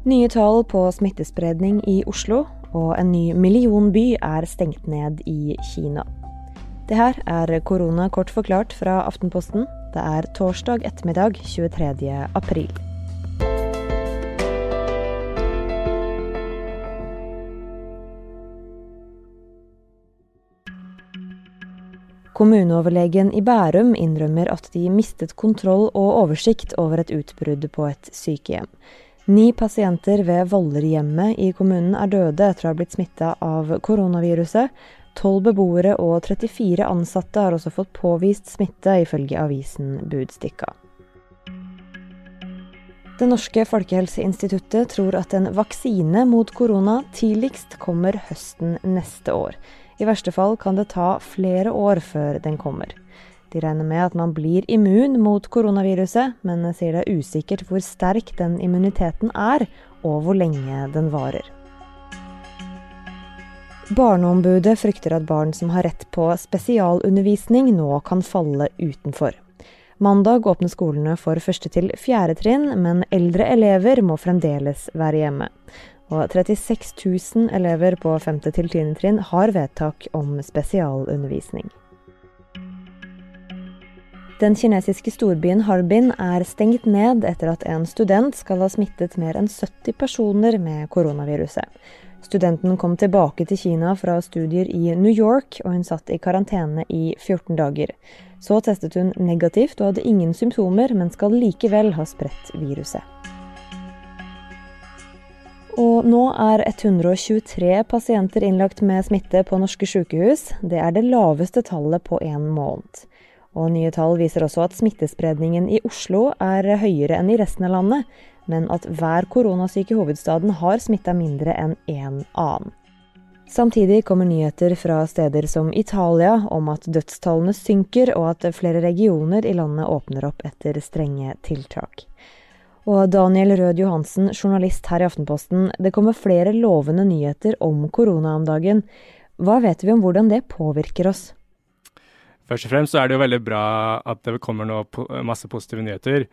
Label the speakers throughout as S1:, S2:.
S1: Nye tall på smittespredning i Oslo, og en ny millionby er stengt ned i Kina. Det her er korona kort forklart fra Aftenposten. Det er torsdag ettermiddag 23. april. Kommuneoverlegen i Bærum innrømmer at de mistet kontroll og oversikt over et utbrudd på et sykehjem. Ni pasienter ved Vollerhjemmet i kommunen er døde etter å ha blitt smitta av koronaviruset. Tolv beboere og 34 ansatte har også fått påvist smitte, ifølge avisen Budstikka. Det norske folkehelseinstituttet tror at en vaksine mot korona tidligst kommer høsten neste år. I verste fall kan det ta flere år før den kommer. De regner med at man blir immun mot koronaviruset, men sier det er usikkert hvor sterk den immuniteten er, og hvor lenge den varer. Barneombudet frykter at barn som har rett på spesialundervisning, nå kan falle utenfor. Mandag åpner skolene for første til fjerde trinn, men eldre elever må fremdeles være hjemme. Og 36 000 elever på femte til 10. trinn har vedtak om spesialundervisning. Den kinesiske storbyen Harbin er stengt ned etter at en student skal ha smittet mer enn 70 personer med koronaviruset. Studenten kom tilbake til Kina fra studier i New York, og hun satt i karantene i 14 dager. Så testet hun negativt og hadde ingen symptomer, men skal likevel ha spredt viruset. Og nå er 123 pasienter innlagt med smitte på norske sykehus. Det er det laveste tallet på en måned. Og nye tall viser også at smittespredningen i Oslo er høyere enn i resten av landet, men at hver koronasyk i hovedstaden har smitta mindre enn én annen. Samtidig kommer nyheter fra steder som Italia om at dødstallene synker, og at flere regioner i landet åpner opp etter strenge tiltak. Og Daniel Rød Johansen, journalist her i Aftenposten, det kommer flere lovende nyheter om korona om dagen. Hva vet vi om hvordan det påvirker oss?
S2: Først og fremst så er det jo veldig bra at det kommer nå masse positive nyheter.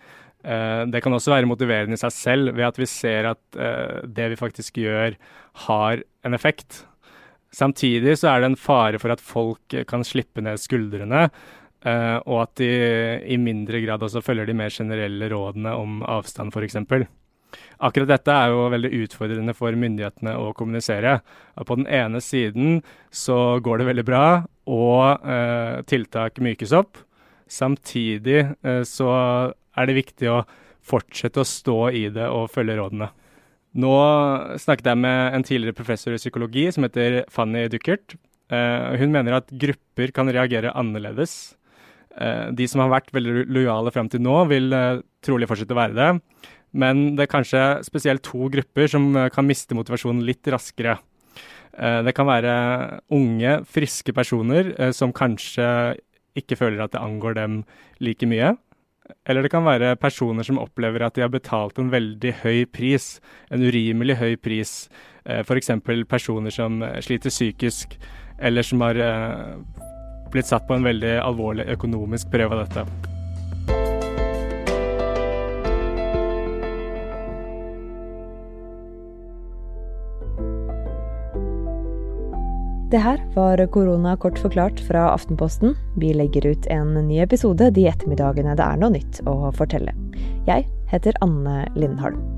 S2: Eh, det kan også være motiverende i seg selv ved at vi ser at eh, det vi faktisk gjør, har en effekt. Samtidig så er det en fare for at folk kan slippe ned skuldrene Uh, og at de i mindre grad også følger de mer generelle rådene om avstand, f.eks. Akkurat dette er jo veldig utfordrende for myndighetene å kommunisere. På den ene siden så går det veldig bra, og eh, tiltak mykes opp. Samtidig eh, så er det viktig å fortsette å stå i det og følge rådene. Nå snakket jeg med en tidligere professor i psykologi som heter Fanny Duckert. hun mener at grupper kan reagere annerledes Eh, de som har vært veldig lojale frem til nå, vil eh, trolig fortsette å være det. Men det er kanskje spesielt to grupper som eh, kan miste motivasjonen litt raskere. Det kan være unge, friske personer som kanskje ikke føler at det angår dem like mye. Eller det kan være personer som opplever at de har betalt en veldig høy pris, en urimelig høy pris. F.eks. personer som sliter psykisk, eller som har blitt satt på en veldig alvorlig økonomisk prøve av dette.
S1: Det her var korona kort forklart fra Aftenposten. Vi legger ut en ny episode de ettermiddagene det er noe nytt å fortelle. Jeg heter Anne Lindholm.